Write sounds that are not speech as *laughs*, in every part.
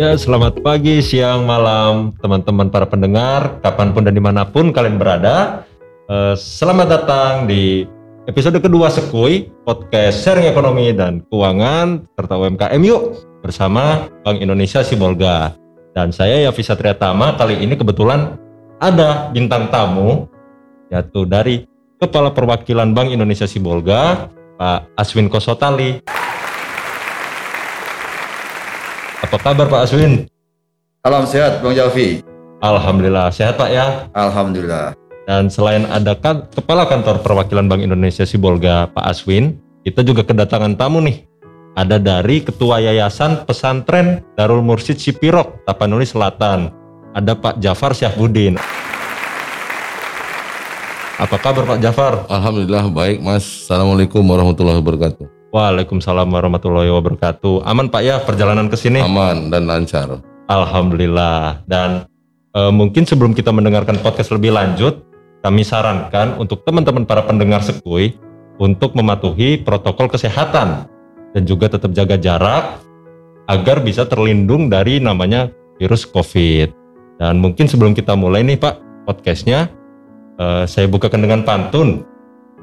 Ya, selamat pagi, siang, malam, teman-teman para pendengar, kapan pun dan di mana pun kalian berada. Eh, selamat datang di episode kedua Sekui, podcast sharing ekonomi dan keuangan, serta UMKM yuk, bersama Bank Indonesia Sibolga. Dan saya Yafi Satria Tama, kali ini kebetulan ada bintang tamu, yaitu dari Kepala Perwakilan Bank Indonesia Sibolga, Pak Aswin Kosotali. Apa kabar Pak Aswin? Salam sehat Bang Jalvi. Alhamdulillah sehat Pak ya. Alhamdulillah. Dan selain ada kan, Kepala Kantor Perwakilan Bank Indonesia Sibolga Pak Aswin, kita juga kedatangan tamu nih. Ada dari Ketua Yayasan Pesantren Darul Mursid Sipirok, Tapanuli Selatan. Ada Pak Jafar Syahbudin. Apa kabar Pak Jafar? Alhamdulillah baik Mas. Assalamualaikum warahmatullahi wabarakatuh. Waalaikumsalam warahmatullahi wabarakatuh. Aman Pak ya perjalanan ke sini? Aman dan lancar. Alhamdulillah. Dan e, mungkin sebelum kita mendengarkan podcast lebih lanjut, kami sarankan untuk teman-teman para pendengar Sekui untuk mematuhi protokol kesehatan dan juga tetap jaga jarak agar bisa terlindung dari namanya virus COVID. Dan mungkin sebelum kita mulai nih Pak podcastnya, e, saya bukakan dengan pantun.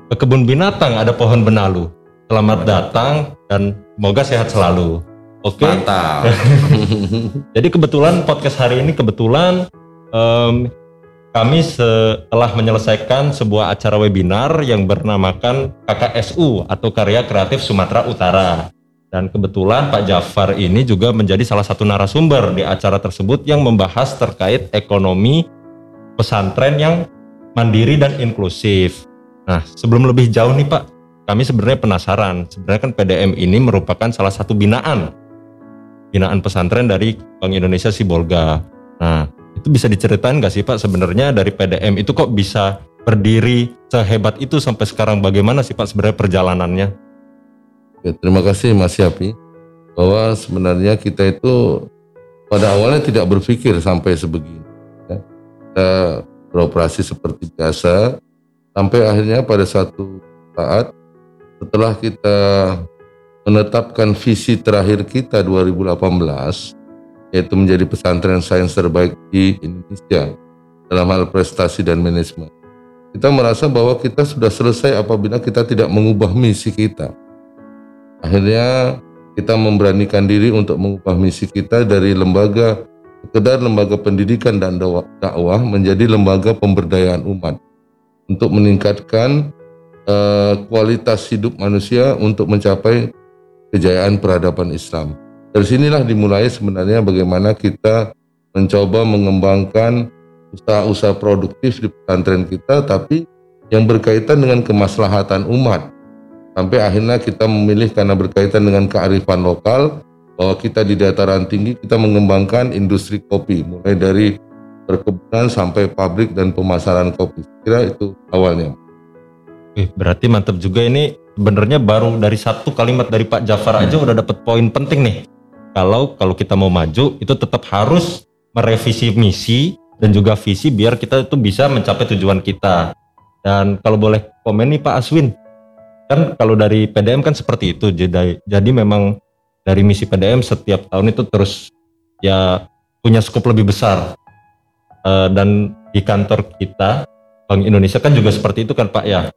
Ke kebun binatang ada pohon benalu. Selamat datang dan semoga sehat selalu. Oke. Mantap. *laughs* Jadi kebetulan podcast hari ini kebetulan em, kami setelah menyelesaikan sebuah acara webinar yang bernamakan KKSU atau Karya Kreatif Sumatera Utara. Dan kebetulan Pak Jafar ini juga menjadi salah satu narasumber di acara tersebut yang membahas terkait ekonomi pesantren yang mandiri dan inklusif. Nah, sebelum lebih jauh nih Pak, kami sebenarnya penasaran. Sebenarnya kan PDM ini merupakan salah satu binaan binaan pesantren dari Bank Indonesia Sibolga. Nah, itu bisa diceritain nggak sih Pak sebenarnya dari PDM itu kok bisa berdiri sehebat itu sampai sekarang bagaimana sih Pak sebenarnya perjalanannya? Ya, terima kasih Mas Yapi bahwa sebenarnya kita itu pada awalnya tidak berpikir sampai sebegini. Ya. Kita beroperasi seperti biasa sampai akhirnya pada satu saat setelah kita menetapkan visi terakhir kita 2018 yaitu menjadi pesantren sains terbaik di Indonesia dalam hal prestasi dan manajemen. Kita merasa bahwa kita sudah selesai apabila kita tidak mengubah misi kita. Akhirnya kita memberanikan diri untuk mengubah misi kita dari lembaga sekedar lembaga pendidikan dan dakwah menjadi lembaga pemberdayaan umat untuk meningkatkan uh, kualitas hidup manusia untuk mencapai kejayaan peradaban Islam. Dari sinilah dimulai sebenarnya bagaimana kita mencoba mengembangkan usaha-usaha produktif di pesantren kita, tapi yang berkaitan dengan kemaslahatan umat. Sampai akhirnya kita memilih karena berkaitan dengan kearifan lokal, bahwa kita di dataran tinggi kita mengembangkan industri kopi, mulai dari perkebunan sampai pabrik dan pemasaran kopi. Kira itu awalnya. Eh, berarti mantap juga ini sebenarnya baru dari satu kalimat dari Pak Jafar aja udah dapat poin penting nih. Kalau kalau kita mau maju itu tetap harus merevisi misi dan juga visi biar kita itu bisa mencapai tujuan kita. Dan kalau boleh komen nih Pak Aswin, kan kalau dari PDM kan seperti itu. Jadi jadi memang dari misi PDM setiap tahun itu terus ya punya skop lebih besar. Uh, dan di kantor kita Bank Indonesia kan juga seperti itu kan Pak ya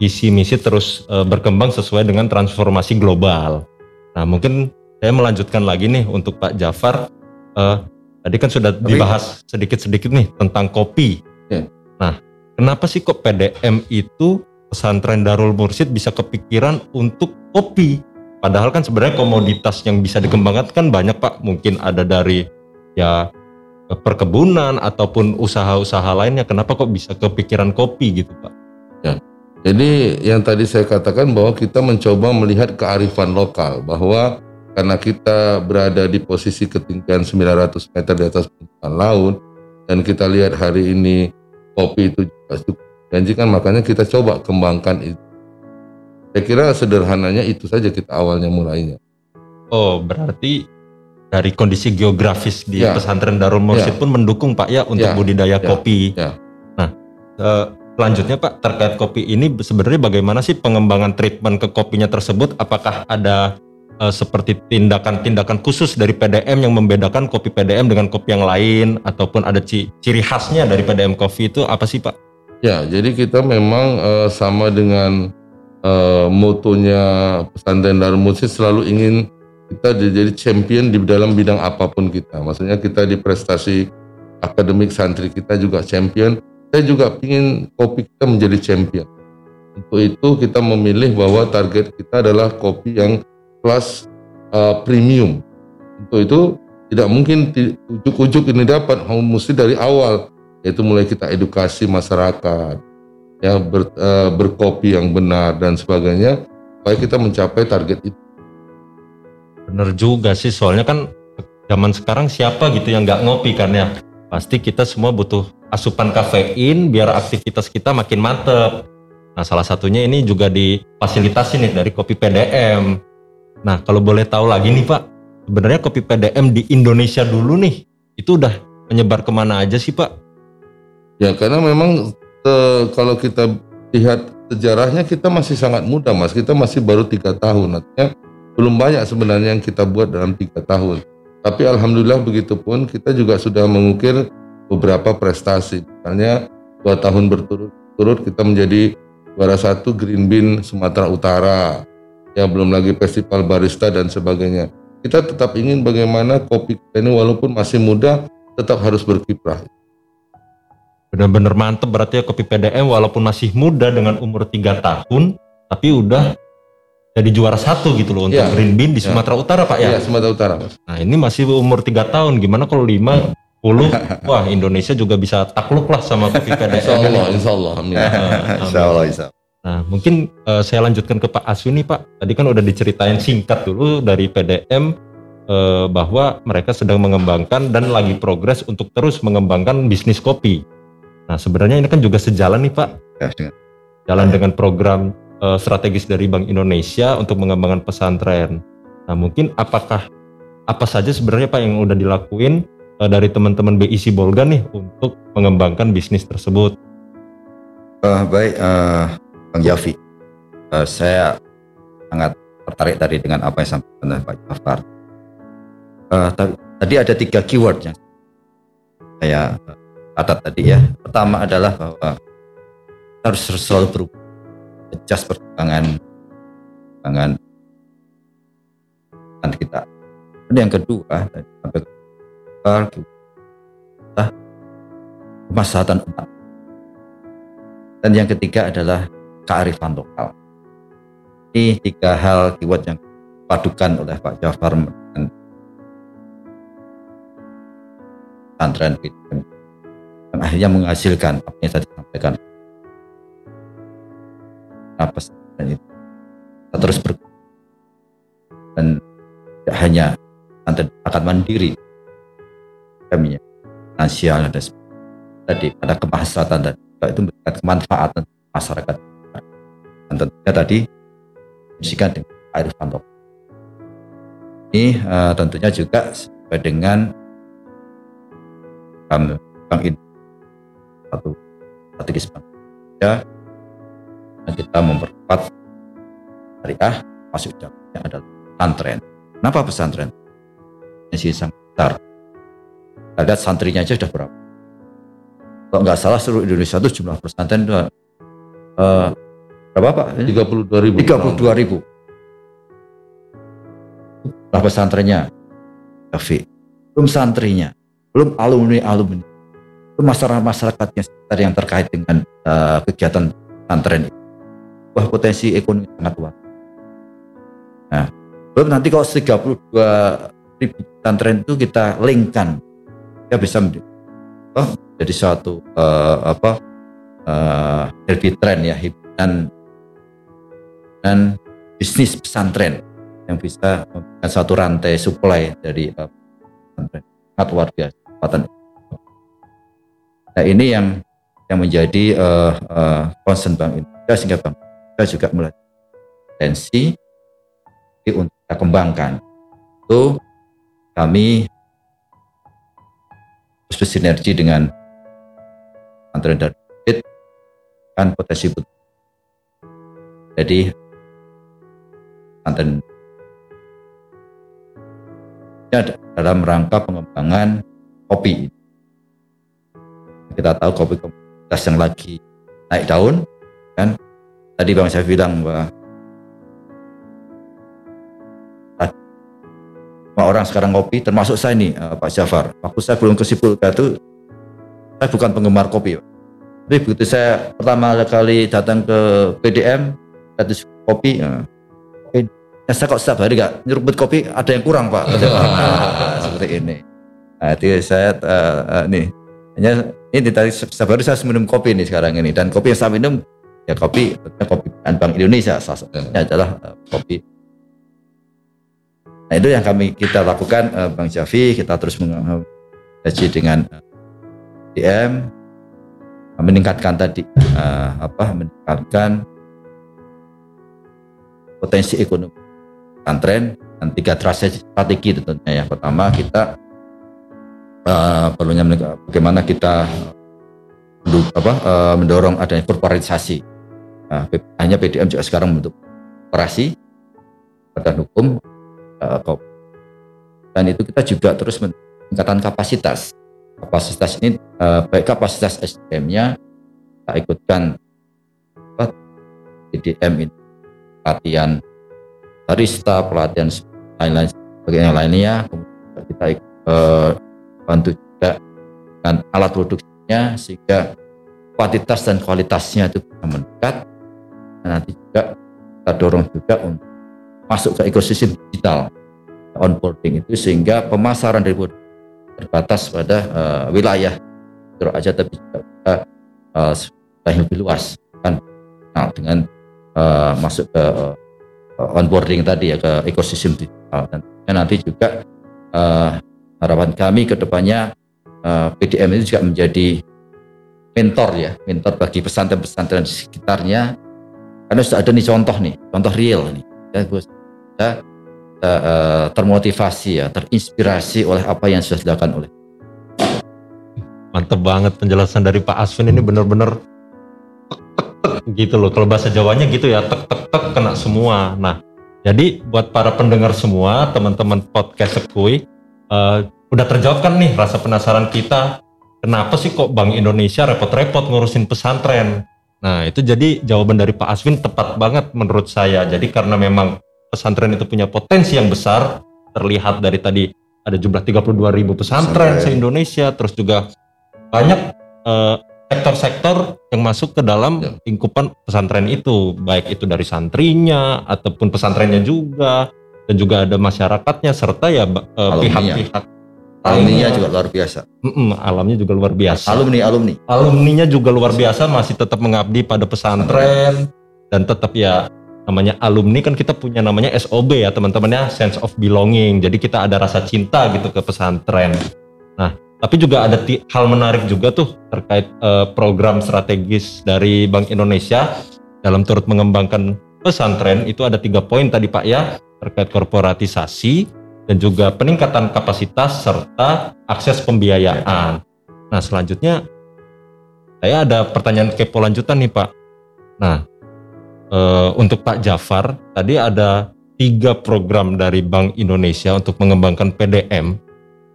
visi misi terus uh, berkembang sesuai dengan transformasi global. Nah mungkin saya melanjutkan lagi nih untuk Pak Jafar. Uh, tadi kan sudah Tapi, dibahas sedikit-sedikit nih tentang kopi. Ya. Nah kenapa sih kok PDM itu pesantren Darul Mursid bisa kepikiran untuk kopi? Padahal kan sebenarnya komoditas yang bisa dikembangkan kan banyak Pak. Mungkin ada dari ya perkebunan ataupun usaha-usaha lainnya. Kenapa kok bisa kepikiran kopi gitu Pak? Jadi yang tadi saya katakan bahwa kita mencoba melihat kearifan lokal bahwa karena kita berada di posisi ketinggian 900 meter di atas permukaan laut dan kita lihat hari ini kopi itu juga cukup janjikan makanya kita coba kembangkan itu. Saya kira sederhananya itu saja kita awalnya mulainya. Oh berarti dari kondisi geografis di ya. pesantren Darul Mursid ya. pun mendukung Pak ya untuk ya. budidaya ya. kopi. Ya. Nah, eh, Selanjutnya Pak, terkait kopi ini sebenarnya bagaimana sih pengembangan treatment ke kopinya tersebut? Apakah ada eh, seperti tindakan-tindakan khusus dari PDM yang membedakan kopi PDM dengan kopi yang lain ataupun ada ci- ciri khasnya dari PDM Coffee itu apa sih Pak? Ya, jadi kita memang eh, sama dengan eh, motonya pesantren Darul Musi selalu ingin kita di- jadi champion di dalam bidang apa pun kita. Maksudnya kita di prestasi akademik santri kita juga champion. Saya juga ingin kopi kita menjadi champion. Untuk itu kita memilih bahwa target kita adalah kopi yang kelas eh, premium. Untuk itu tidak mungkin ujuk-ujuk ini dapat, mesti dari awal yaitu mulai kita edukasi masyarakat ya ber, eh, berkopi yang benar dan sebagainya supaya kita mencapai target itu. Bener juga sih soalnya kan zaman sekarang siapa gitu yang nggak ngopi kan ya pasti kita semua butuh asupan kafein biar aktivitas kita makin mantep. Nah salah satunya ini juga difasilitasi nih dari kopi PDM nah kalau boleh tahu lagi nih Pak sebenarnya kopi PDM di Indonesia dulu nih itu udah menyebar ke mana aja sih Pak? Ya karena memang eh, kalau kita lihat sejarahnya kita masih sangat muda mas, kita masih baru tiga tahun, artinya belum banyak sebenarnya yang kita buat dalam tiga tahun. Tapi alhamdulillah begitupun kita juga sudah mengukir beberapa prestasi, misalnya dua tahun berturut-turut kita menjadi juara satu Green Bean Sumatera Utara, ya belum lagi festival barista dan sebagainya. Kita tetap ingin bagaimana kopi kita ini walaupun masih muda tetap harus berkiprah. bener-bener mantep berarti ya kopi PDM walaupun masih muda dengan umur 3 tahun tapi udah jadi juara satu gitu loh untuk Iya. Green Bean di Iya. Sumatera Utara Pak ya Ya, Sumatera Utara, Mas. Nah ini masih umur 3 tahun, gimana kalau 5, 10, wah Indonesia juga bisa takluk lah sama *laughs* Insya PDM. Allah, insya Allah, amin. *laughs* Insya Allah, insya Allah. Nah mungkin eh, saya lanjutkan ke Pak Aswi nih Pak. Tadi kan udah diceritain singkat dulu dari PDM eh, bahwa mereka sedang mengembangkan dan lagi progres untuk terus mengembangkan bisnis kopi. Nah sebenarnya ini kan juga sejalan nih Pak, Ya, dengan- jalan dengan program eh, strategis dari Bank Indonesia untuk mengembangkan pesantren. Nah mungkin apakah apa saja sebenarnya Pak yang udah dilakuin eh, dari teman-teman BIC Bolga nih untuk mengembangkan bisnis tersebut? Eh, baik, eh, Bang Jafi. Eh, saya sangat tertarik tadi dengan apa yang disampaikan oleh Pak Jafar. Ta- tadi ada tiga keyword yang saya catat tadi ya. Pertama adalah bahwa harus selalu berubah, adjust perkembangan perkembangan kita. Dan yang kedua, sampai kemaslahatan umat. Dan yang ketiga adalah kearifan lokal. Ini tiga hal keyword yang dipadukan oleh Pak Jafar dengan pesantren yang akhirnya menghasilkan apa yang tadi disampaikan. Nah, pesantren itu kita terus ber dan tidak hanya akan mandiri kami finansial dan tadi ada kemaslahatan dan itu memberikan kemanfaatan masyarakat dan tentunya tadi disikan dengan kearifan lokal. Ini eh, tentunya juga sesuai dengan um, Bank Indonesia satu strategis Bank dan kita memperkuat syariah masuk dalamnya adalah pesantren. Kenapa pesantren? Ini sangat besar. Lihat santrinya aja sudah berapa? Kalau nggak salah seluruh Indonesia itu jumlah pesantren itu eh, berapa Pak? Ini? 32 ribu. 32 ribu. Jumlah pesantrennya. Kafe. Belum santrinya. Belum alumni-alumni. Belum masyarakat-masyarakatnya sekitar yang terkait dengan eh, kegiatan pesantren itu. Wah potensi ekonomi sangat luar. Nah, belum nanti kalau 32 ribu pesantren itu kita linkkan. Ya bisa oh, jadi suatu eh, apa eh healthy trend ya hiburan dan bisnis pesantren yang bisa memberikan satu rantai supply dari uh, pesantren sangat luar biasa. Nah ini yang yang menjadi uh, uh, concern Bank Indonesia sehingga Bank Indonesia juga melihat potensi untuk kita kembangkan. Itu kami bersinergi dengan pesantren dan kan potensi betul. Jadi pesantren dalam rangka pengembangan kopi. Kita tahu kopi komunitas yang lagi naik daun, kan? Tadi Bang saya bilang bahwa orang sekarang kopi, termasuk saya nih, eh, Pak Jafar. Waktu saya belum ke Sipulga itu, saya bukan penggemar kopi. Tapi begitu saya pertama kali datang ke PDM, satu kopi, ya, ya saya kok setiap hari nggak nyeruput kopi, ada yang kurang Pak. Nah, *laughs* seperti ini. Nah, jadi saya uh, uh, nih hanya ini tadi setiap hari saya minum kopi nih sekarang ini dan kopi yang saya minum ya kopi kopi Bank Indonesia salah satunya adalah uh, kopi Nah itu yang kami kita lakukan uh, Bang Javi, kita terus mengkaji dengan uh, DM, meningkatkan tadi uh, apa meningkatkan potensi ekonomi pesantren dan tiga strategi tentunya ya. Pertama kita uh, perlunya bagaimana kita apa, uh, mendorong adanya korporatisasi. Uh, hanya PDM juga sekarang membentuk korporasi pada hukum uh, dan itu kita juga terus meningkatkan kapasitas. Kapasitas ini uh, baik kapasitas SDM-nya kita ikutkan PDM ini pelatihan barista pelatihan lain-lain sebagainya lainnya kemudian kita uh, bantu juga dengan alat produksinya sehingga kuantitas dan kualitasnya itu bisa meningkat. Dan nanti juga kita dorong juga untuk masuk ke ekosistem digital onboarding itu sehingga pemasaran dari terbatas pada uh, wilayah. Terus aja tapi juga uh, lebih luas kan? Nah, dengan uh, masuk ke uh, onboarding tadi ya ke ekosistem digital. Dan nanti juga uh, harapan kami ke depannya uh, PDM itu juga menjadi mentor ya mentor bagi pesantren-pesantren di sekitarnya. Karena sudah ada nih contoh nih contoh real nih. Ya kita uh, termotivasi ya, terinspirasi oleh apa yang sudah dilakukan oleh. Mantep banget penjelasan dari Pak Aswin ini benar-benar gitu loh. Kalau bahasa Jawanya gitu ya, tek tek tek kena semua. Nah, jadi buat para pendengar semua, teman-teman podcast Sekui, uh, udah terjawab kan nih rasa penasaran kita. Kenapa sih kok Bank Indonesia repot-repot ngurusin pesantren? Nah, itu jadi jawaban dari Pak Aswin tepat banget menurut saya. Jadi karena memang pesantren itu punya potensi yang besar. Terlihat dari tadi ada jumlah 32 ribu pesantren se-Indonesia terus juga banyak eh, sektor-sektor yang masuk ke dalam ya. lingkupan pesantren itu. Baik itu dari santrinya ataupun pesantrennya juga. Dan juga ada masyarakatnya serta ya uh, pihak-pihak alumninya juga luar biasa. Mm -mm, alamnya juga luar biasa. Alumni alumni. Alumninya juga luar biasa masih tetap mengabdi pada pesantren. Dan tetap ya namanya alumni kan kita punya namanya SOB ya teman-teman ya sense of belonging jadi kita ada rasa cinta gitu ke pesantren nah tapi juga ada hal menarik juga tuh terkait uh, program strategis dari Bank Indonesia dalam turut mengembangkan pesantren itu ada tiga poin tadi Pak ya terkait korporatisasi dan juga peningkatan kapasitas serta akses pembiayaan. Nah selanjutnya saya ada pertanyaan kepo lanjutan nih Pak. Nah uh, untuk Pak Jafar tadi ada tiga program dari Bank Indonesia untuk mengembangkan PDM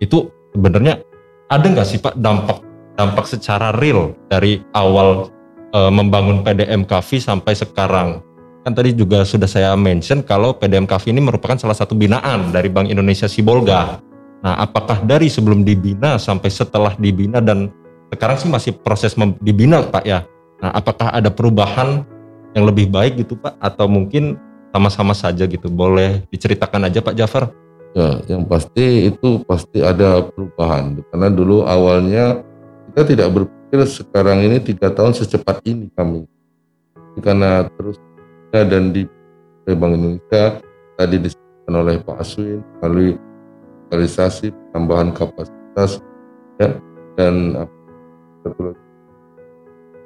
itu sebenarnya ada nggak sih Pak dampak dampak secara real dari awal uh, membangun PDM Kafi sampai sekarang kan tadi juga sudah saya mention kalau PDM Kafi ini merupakan salah satu binaan dari Bank Indonesia Sibolga. Nah, apakah dari sebelum dibina sampai setelah dibina dan sekarang sih masih proses dibina Pak ya? Nah, apakah ada perubahan yang lebih baik gitu Pak? Atau mungkin sama-sama saja gitu? Boleh diceritakan aja Pak Jafar? Ya yang pasti itu pasti ada perubahan. Karena dulu awalnya kita tidak berpikir sekarang ini tiga tahun secepat ini kami. Karena terus dan di Bank Indonesia tadi disebutkan oleh Pak Aswin melalui realisasi tambahan kapasitas ya dan apa,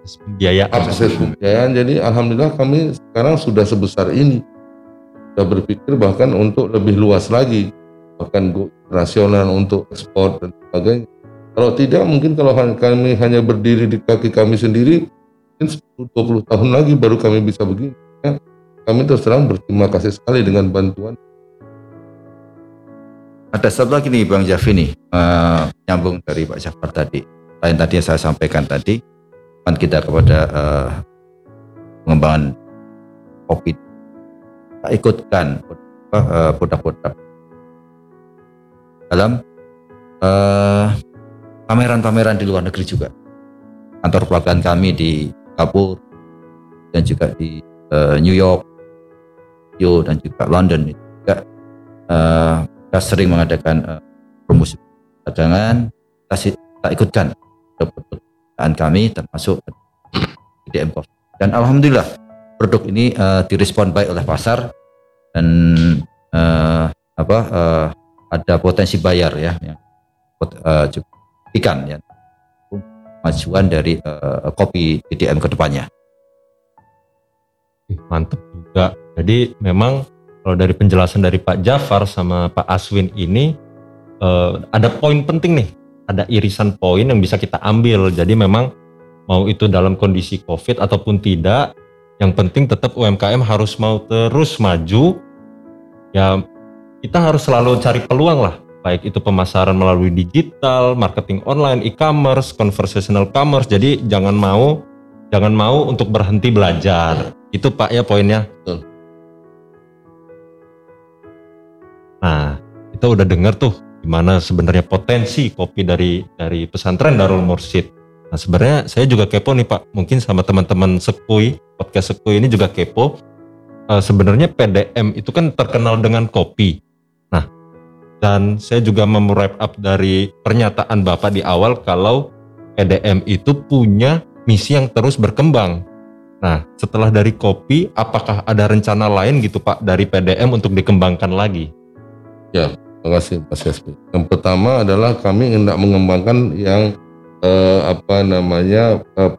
akses pembiayaan. Akses pembiayaan. Jadi alhamdulillah kami sekarang sudah sebesar ini. Sudah berpikir bahkan untuk lebih luas lagi, bahkan go nasional untuk ekspor dan sebagainya. Kalau tidak mungkin kalau kami hanya berdiri di kaki kami sendiri, mungkin 10-20 tahun lagi baru kami bisa begini. Ya, kami terus terang berterima kasih sekali dengan bantuan ada satu lagi nih Bang Javi nih, uh, nyambung dari Pak Jafar tadi. Lain tadi yang saya sampaikan tadi, kan kita kepada uh, pengembangan kopi. Ikutkan uh, produk-produk dalam pameran-pameran uh, di luar negeri juga. Kantor perwakilan kami di Singapura dan juga di uh, New York, Tokyo dan juga London juga uh, kita sering mengadakan uh, promosi dagangan kita, kita ikutkan perusahaan kami termasuk IDM Coffee dan alhamdulillah produk ini uh, direspon baik oleh pasar dan uh, apa uh, ada potensi bayar ya yang uh, cukup ikan ya kemajuan dari uh, kopi IDM ke depannya. Mantap juga. Jadi memang kalau dari penjelasan dari Pak Jafar sama Pak Aswin ini uh, ada poin penting nih, ada irisan poin yang bisa kita ambil. Jadi memang mau itu dalam kondisi COVID ataupun tidak, yang penting tetap UMKM harus mau terus maju. Ya kita harus selalu cari peluang lah, baik itu pemasaran melalui digital, marketing online, e-commerce, conversational commerce. Jadi jangan mau jangan mau untuk berhenti belajar. Itu Pak ya poinnya. Nah, kita udah dengar tuh gimana sebenarnya potensi kopi dari dari pesantren Darul Mursid. Nah, sebenarnya saya juga kepo nih Pak. Mungkin sama teman-teman Sekui, podcast Sekui ini juga kepo. Uh, sebenarnya PDM itu kan terkenal dengan kopi. Nah, dan saya juga mau wrap up dari pernyataan Bapak di awal kalau PDM itu punya misi yang terus berkembang. Nah, setelah dari kopi, apakah ada rencana lain gitu Pak dari PDM untuk dikembangkan lagi? Ya, terima kasih Mas Yasmin. Yang pertama adalah kami hendak mengembangkan yang eh, apa namanya eh,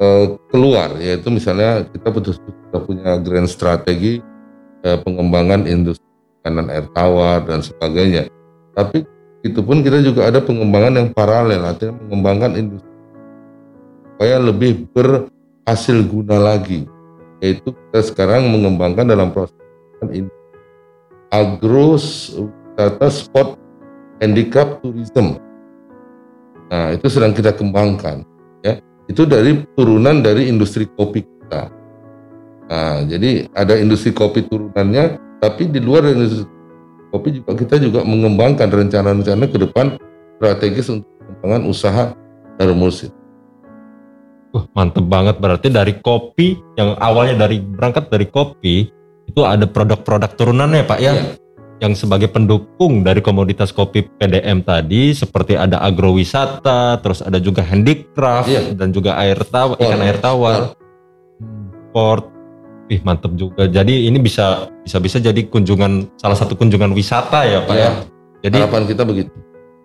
eh, keluar, yaitu misalnya kita betul-betul punya grand strategi eh, pengembangan industri kanan air tawar dan sebagainya. Tapi itu pun kita juga ada pengembangan yang paralel, artinya mengembangkan industri supaya lebih berhasil guna lagi. Yaitu kita sekarang mengembangkan dalam proses agro wisata spot handicap tourism. Nah, itu sedang kita kembangkan ya. Itu dari turunan dari industri kopi kita. Nah, jadi ada industri kopi turunannya, tapi di luar industri kopi juga kita juga mengembangkan rencana-rencana ke depan strategis untuk pengembangan usaha Darul Mursid. Uh, mantep banget berarti dari kopi yang awalnya dari berangkat dari kopi itu ada produk-produk turunannya Pak ya. Iya. Yang sebagai pendukung dari komoditas kopi PDM tadi seperti ada agrowisata, terus ada juga handicraft iya. dan juga air tawar, ikan air tawar. Port. Ih, mantep juga. Jadi ini bisa bisa bisa jadi kunjungan salah satu kunjungan wisata ya, Pak iya. ya. Jadi harapan kita begitu.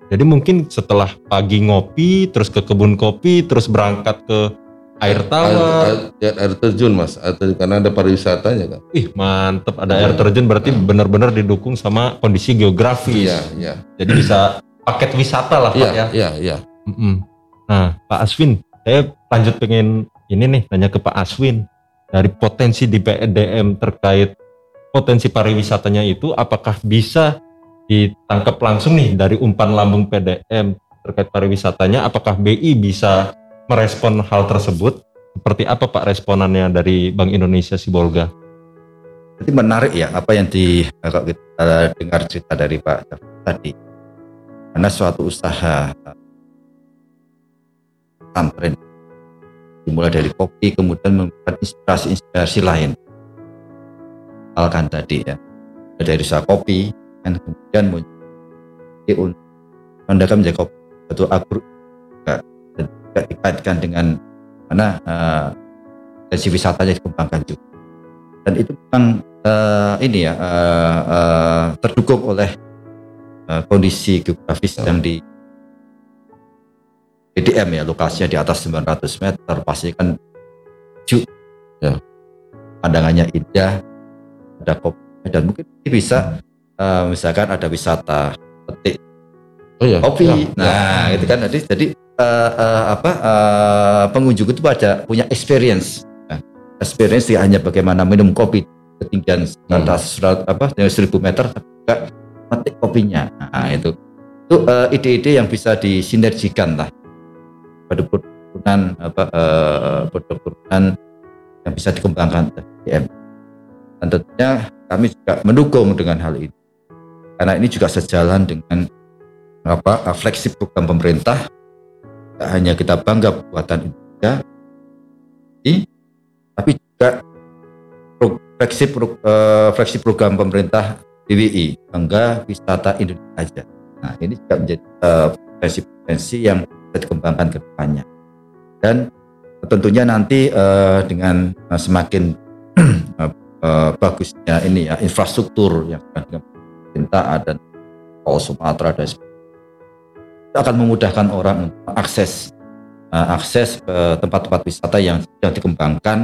Jadi mungkin setelah pagi ngopi, terus ke kebun kopi, terus berangkat ke air tawar, air, air, air terjun mas, air terjun, karena ada pariwisatanya kan. Ih mantep, ada air terjun berarti benar-benar didukung sama kondisi geografis. Iya, iya. Jadi bisa paket wisata lah pak iya, ya. Iya, iya. Mm -mm. Nah Pak Aswin, saya lanjut pengen ini nih nanya ke Pak Aswin dari potensi di PDM terkait potensi pariwisatanya itu, apakah bisa ditangkap langsung nih dari umpan lambung PDM terkait pariwisatanya? Apakah BI bisa merespon hal tersebut? Seperti apa Pak responannya dari Bank Indonesia Sibolga? Jadi menarik ya apa yang di kalau kita dengar cerita dari Pak tadi. Karena suatu usaha pesantren dimulai dari kopi kemudian memberikan inspirasi-inspirasi lain. Alkan tadi ya dari usaha kopi dan kemudian muncul untuk menjadi kopi atau agro juga dikaitkan dengan mana uh, destinasi wisatanya dikembangkan juga. Dan itu memang uh, ini ya uh, uh, terdukung oleh uh, kondisi geografis ya. yang di BDM ya lokasinya di atas 900 meter pasti kan ju ya. pandangannya indah ada kopi dan mungkin bisa uh, misalkan ada wisata petik oh, iya. kopi ya. nah ya. itu kan jadi jadi uh, uh, apa uh, pengunjung itu pada punya experience nah, experience tidak hanya bagaimana minum kopi ketinggian atas hmm. apa seribu meter tapi juga metik kopinya. Nah, itu itu ide-ide yang bisa disinergikan lah pada perkebunan apa uh, perkebunan yang bisa dikembangkan BDM. Dan tentunya kami juga mendukung dengan hal ini karena ini juga sejalan dengan apa uh, fleksib program pemerintah tidak hanya kita bangga buatan Indonesia tapi juga pro, uh, program pemerintah BWI bangga wisata Indonesia aja. Nah ini juga menjadi uh, potensi-potensi yang bisa dikembangkan ke depannya dan tentunya nanti uh, dengan uh, semakin *clears throat* uh, uh, bagusnya ini ya infrastruktur yang dengan pemerintah Tol Sumatera dan sebagainya akan memudahkan orang untuk akses uh, akses ke tempat-tempat wisata yang sedang dikembangkan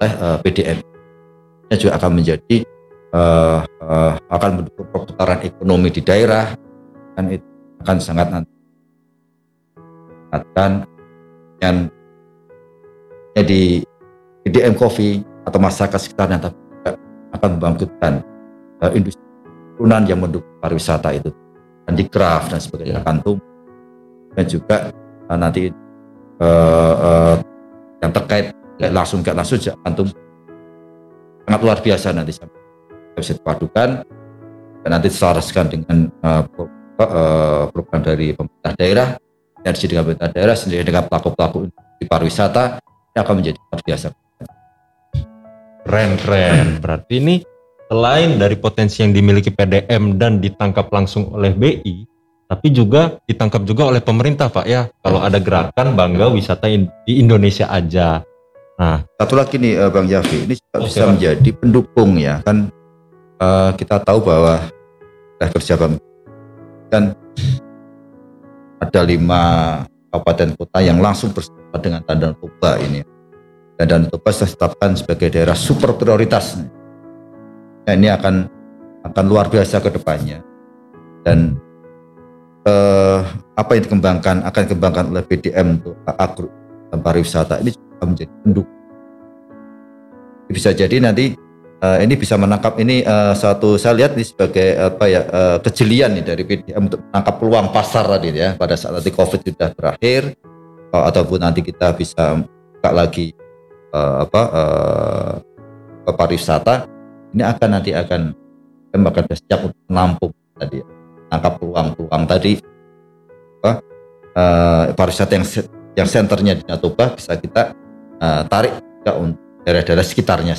oleh uh, PDM. Ini juga akan menjadi uh, uh, akan mendukung perputaran ekonomi di daerah dan itu akan sangat nanti akan yang di PDM Coffee atau masyarakat sekitarnya tapi akan membangkitkan uh, industri turunan yang mendukung pariwisata itu handicraft dan sebagainya akan tumbuh dan juga uh, nanti uh, uh, yang terkait gak langsung gak langsung juga akan tumbuh sangat luar biasa nanti bisa dipadukan dan nanti diselaraskan dengan uh, program dari pemerintah daerah. Energi dengan pemerintah daerah sendiri dengan pelaku-pelaku di pariwisata ini akan menjadi luar biasa. Keren keren. Berarti ini selain dari potensi yang dimiliki PDM dan ditangkap langsung oleh BI tapi juga ditangkap juga oleh pemerintah Pak ya. Kalau ada gerakan bangga wisata di Indonesia aja. Nah. Satu lagi nih eh, Bang Yafi ini juga bisa menjadi pendukung ya. Kan uh, kita tahu bahwa kerja Bang kan ada lima kabupaten kota yang langsung bersama dengan Danau Toba ini. Dan Toba sudah ditetapkan sebagai daerah super prioritas. Nah, ini akan akan luar biasa ke depannya. Dan eh, apa yang dikembangkan akan dikembangkan oleh BDM untuk agro dan pariwisata ini juga menjadi pendukung. Bisa jadi nanti uh, ini bisa menangkap ini uh, satu saya lihat ini sebagai apa ya uh, kejelian nih dari PDM untuk menangkap peluang pasar tadi ya pada saat nanti COVID sudah berakhir uh, ataupun nanti kita bisa buka lagi uh, apa uh, pariwisata ini akan nanti akan akan siap untuk menampung tadi menangkap peluang-peluang tadi apa uh, pariwisata yang yang senternya di Natoba bisa kita uh, tarik untuk daerah-daerah sekitarnya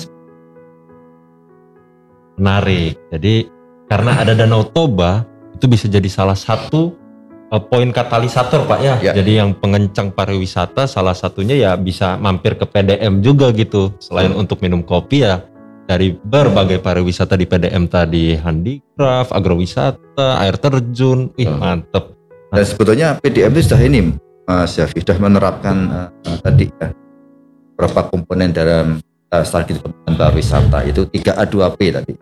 menarik. Jadi karena ada Danau Toba itu bisa jadi salah satu uh, poin katalisator Pak ya. ya. Jadi yang pengencang pariwisata salah satunya ya bisa mampir ke PDM juga gitu. Selain hmm. untuk minum kopi ya dari berbagai pariwisata di PDM tadi, handicraft, agrowisata, air terjun, ih mantep. Nah, Dan sebetulnya PDM itu sudah ini Mas Syafi sudah menerapkan uh, tadi ya beberapa komponen dalam uh, strategi pengembangan pariwisata itu 3A 2P tadi.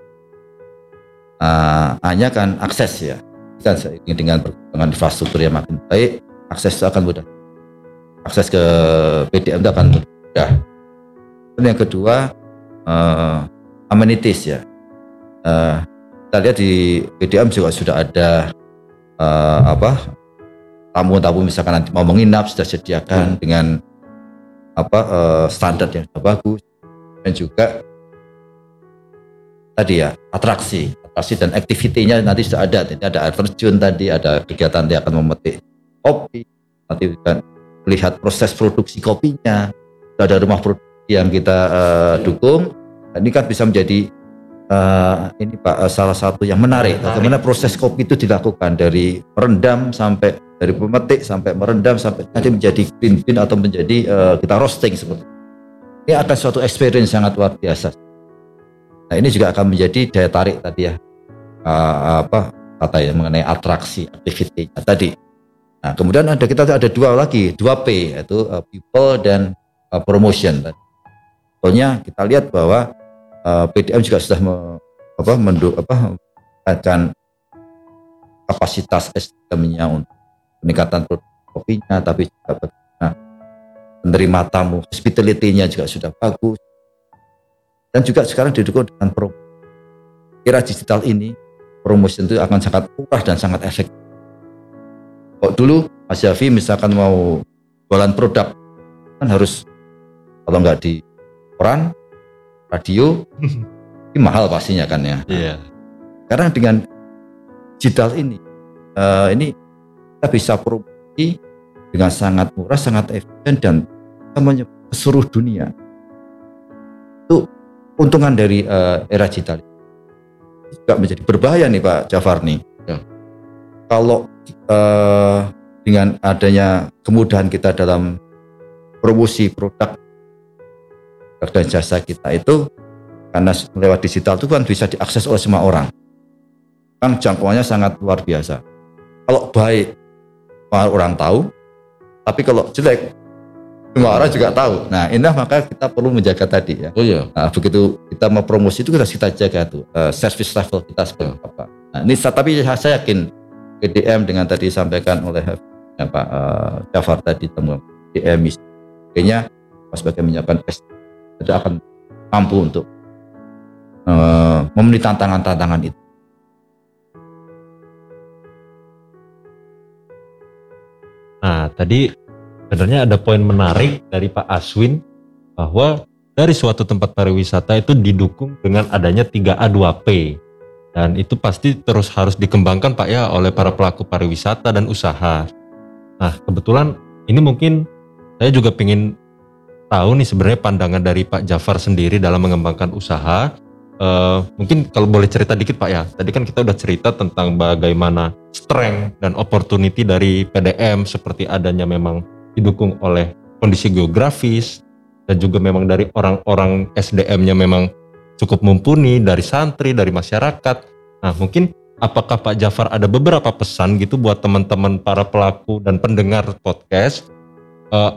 Uh, hanya kan akses ya. Kan dengan perkembangan infrastruktur yang makin baik, akses itu akan mudah. Akses ke PDM itu akan mudah. Dan yang kedua, uh, amenities ya. Uh, kita lihat di PDM juga sudah ada uh, apa tamu-tamu misalkan nanti mau menginap sudah sediakan hmm. dengan apa uh, standar yang sudah bagus. Dan juga tadi ya atraksi. Atraksi dan aktivitinya nanti sudah ada. Jadi ada air terjun tadi ada kegiatan dia akan memetik kopi. Nanti kan melihat proses produksi kopinya. Sudah ada rumah produksi yang kita uh, dukung. Ini kan bisa menjadi uh, ini pak uh, salah satu yang menarik. Bagaimana proses kopi itu dilakukan. Dari merendam sampai dari pemetik sampai merendam sampai nanti menjadi green bean atau menjadi uh, kita roasting seperti ini akan suatu experience sangat luar biasa. Nah ini juga akan menjadi daya tarik tadi ya. Uh, apa kata ya mengenai atraksi activity tadi. Nah kemudian ada kita ada dua lagi. Dua P yaitu uh, people dan uh, promotion. Soalnya kita lihat bahwa uh, PDM juga sudah me, apa mendu, apa akan kapasitas SDM-nya untuk peningkatan kopinya tapi juga menerima tamu, hospitality-nya juga sudah bagus. Dan juga sekarang didukung dengan program era digital ini promosi itu akan sangat murah dan sangat efektif. Kok dulu Mas Yafi misalkan mau jualan produk kan harus kalau nggak di koran, radio, *laughs* ini mahal pastinya kan ya. Iya. Sekarang dengan digital ini, eh, ini kita bisa promosi dengan sangat murah, sangat efisien dan kita menyebar ke seluruh dunia. Itu untungan dari eh, era digital. Ini juga menjadi berbahaya nih Pak Jafar nih. Ya. Kalau eh, dengan adanya kemudahan kita dalam promosi produk dan jasa kita itu karena lewat digital itu kan bisa diakses oleh semua orang kan jangkauannya sangat luar biasa kalau baik orang tahu tapi kalau jelek semua orang juga tahu nah ini maka kita perlu menjaga tadi ya Oh iya. Nah, begitu kita mau promosi itu harus kita jaga tuh eh, service level kita seperti apa. Nah, ini tapi saya yakin PDM dengan tadi disampaikan oleh ya, Pak eh, Jafar tadi temuan PDM kayaknya sebagai menyiapkan tidak akan mampu untuk eh, memenuhi tantangan-tantangan itu. Nah, tadi sebenarnya ada poin menarik dari Pak Aswin bahwa dari suatu tempat pariwisata itu didukung dengan adanya 3A 2P. Dan itu pasti terus harus dikembangkan Pak ya oleh para pelaku pariwisata dan usaha. Nah, kebetulan ini mungkin saya juga ingin tahu nih sebenarnya pandangan dari Pak Jafar sendiri dalam mengembangkan usaha. Eh, mungkin kalau boleh cerita dikit Pak ya. Tadi kan kita udah cerita tentang bagaimana strength dan opportunity dari PDM seperti adanya memang didukung oleh kondisi geografis dan juga memang dari orang-orang SDM-nya memang cukup mumpuni dari santri, dari masyarakat. Nah, mungkin apakah Pak Jafar ada beberapa pesan gitu buat teman-teman para pelaku dan pendengar podcast Eh,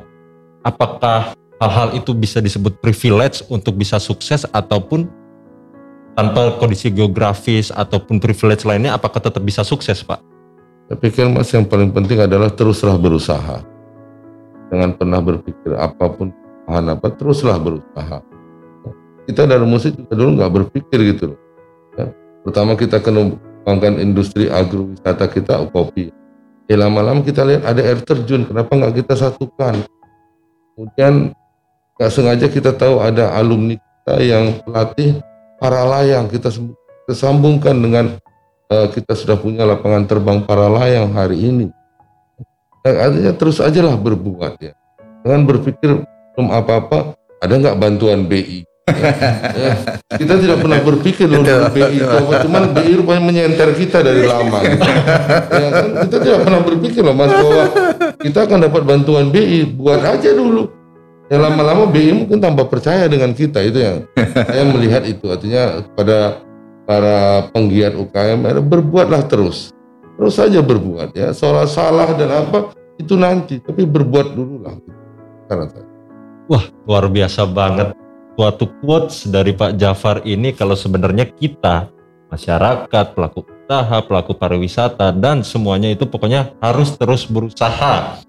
apakah hal-hal itu bisa disebut privilege untuk bisa sukses ataupun tanpa kondisi geografis ataupun privilege lainnya apakah tetap bisa sukses Pak? Saya pikir mas yang paling penting adalah teruslah berusaha. Jangan pernah berpikir apa pun bahan apa, teruslah berusaha. Kita dari musik juga dulu nggak berpikir gitu loh. Ya. Pertama kita kembangkan industri agrowisata kita kopi. Ya lama-lama kita lihat ada air terjun, kenapa nggak kita satukan? Kemudian nggak sengaja kita tahu ada alumni kita yang pelatih para layang, kita sem- kita sambungkan dengan eh, kita sudah punya lapangan terbang para layang hari ini. Eh, artinya terus aja lah berbuat ya. Jangan berpikir belum apa-apa, ada nggak bantuan BI? Ya, *laughs* ya. Kita tidak pernah berpikir loh dari BI itu apa, cuman BI rupanya menyenter kita dari lama. gitu. *laughs* Ya, kan? Kita tidak pernah berpikir loh mas bahwa kita akan dapat bantuan BI, buat aja dulu. Ya lama-lama BI mungkin tambah percaya dengan kita itu yang *laughs* saya melihat itu. Artinya pada para penggiat UKM berbuatlah terus. Terus saja berbuat ya. Salah salah dan apa itu nanti. Tapi berbuat dulu lah karena saya Wah, luar biasa banget. Suatu quotes dari Pak Jafar ini kalau sebenarnya kita, masyarakat, pelaku usaha, pelaku pariwisata, dan semuanya itu pokoknya harus terus berusaha.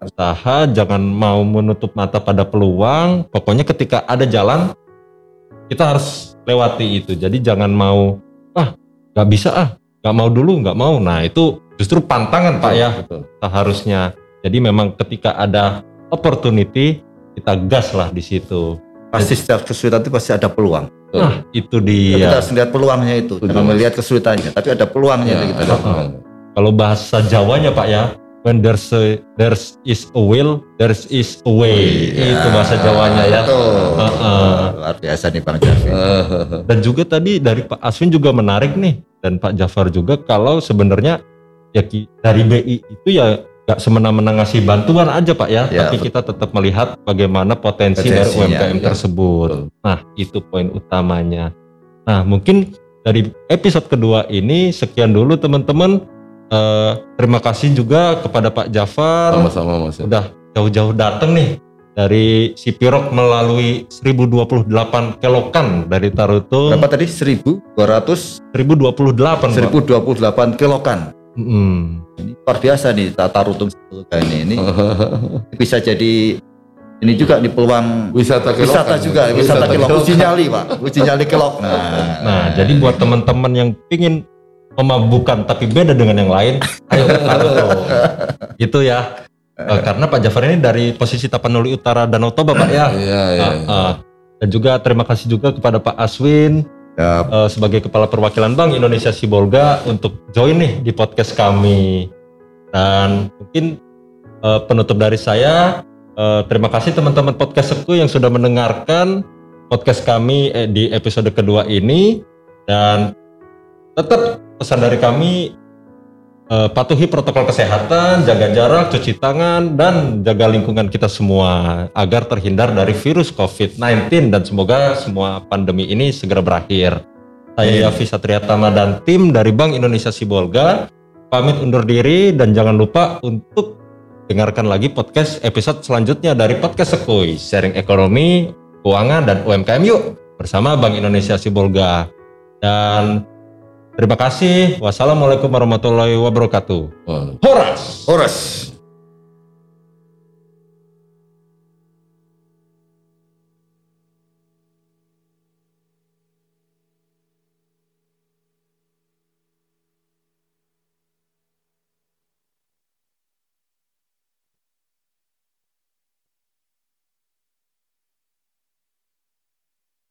Usaha, jangan mau menutup mata pada peluang. Pokoknya ketika ada jalan, kita harus lewati itu. Jadi jangan mau, ah nggak bisa ah, nggak mau dulu, nggak mau. Nah itu justru pantangan Pak ya Betul. harusnya. Jadi memang ketika ada opportunity kita gas lah di situ. Pasti setiap kesulitan itu pasti ada peluang. Nah itu Kita dia. harus melihat peluangnya itu, jangan melihat kesulitannya, tapi ada peluangnya Ya, itu kita. ada Heeh. peluang. Kalau bahasa Jawanya Pak ya, when there's a, there's is a will, there's is a way. Itu bahasa Jawanya ya. Betul. Heeh. Luar biasa nih Bang. Eh, Dan juga tadi dari Pak Aswin juga menarik nih dan Pak Jafar juga kalau sebenarnya ya dari BI itu ya nggak semena-mena ngasih bantuan aja Pak ya, Ya, tapi betul. kita tetap melihat bagaimana potensi dari UMKM ya. tersebut. Nah itu poin utamanya. Nah mungkin dari episode kedua ini sekian dulu teman-teman. Eh, terima kasih juga kepada Pak Jafar sama-sama mas ya. udah jauh-jauh datang nih dari Sipirok melalui 1028 kelokan dari Tarutung. Berapa tadi? 1200 1028 Pak. 1028 kilokan. Mm. Ini luar biasa nih tata rutung ini. Ini *laughs* bisa jadi ini juga di peluang wisata kelokan. wisata juga, wisata, kelok. Uji nyali Pak, uji nyali kelok. Nah, Nah, jadi buat teman-teman yang pingin memabukkan tapi beda dengan yang lain, *laughs* ayo. Gitu ya. Eh, karena Pak Jafar ini dari posisi Tapanuli Utara Danau Toba Pak ya. Iya, iya. Ah, ah. Dan juga terima kasih juga kepada Pak Aswin Ya, eh, sebagai Kepala Perwakilan Bank Indonesia Sibolga untuk join nih di podcast kami. Dan mungkin eh, penutup dari saya, eh, terima kasih teman-teman podcastku yang sudah mendengarkan podcast kami eh, di episode kedua ini. Dan tetap pesan dari kami eh, patuhi protokol kesehatan, jaga jarak, cuci tangan, dan jaga lingkungan kita semua agar terhindar dari virus COVID-19 dan semoga semua pandemi ini segera berakhir. Saya Yafi Satriatama dan tim dari Bank Indonesia Sibolga pamit undur diri dan jangan lupa untuk dengarkan lagi podcast episode selanjutnya dari podcast Sekui, sharing ekonomi, keuangan dan UMKM yuk bersama Bank Indonesia Sibolga. Dan terima kasih. Wassalamualaikum warahmatullahi wabarakatuh. Horas. Horas.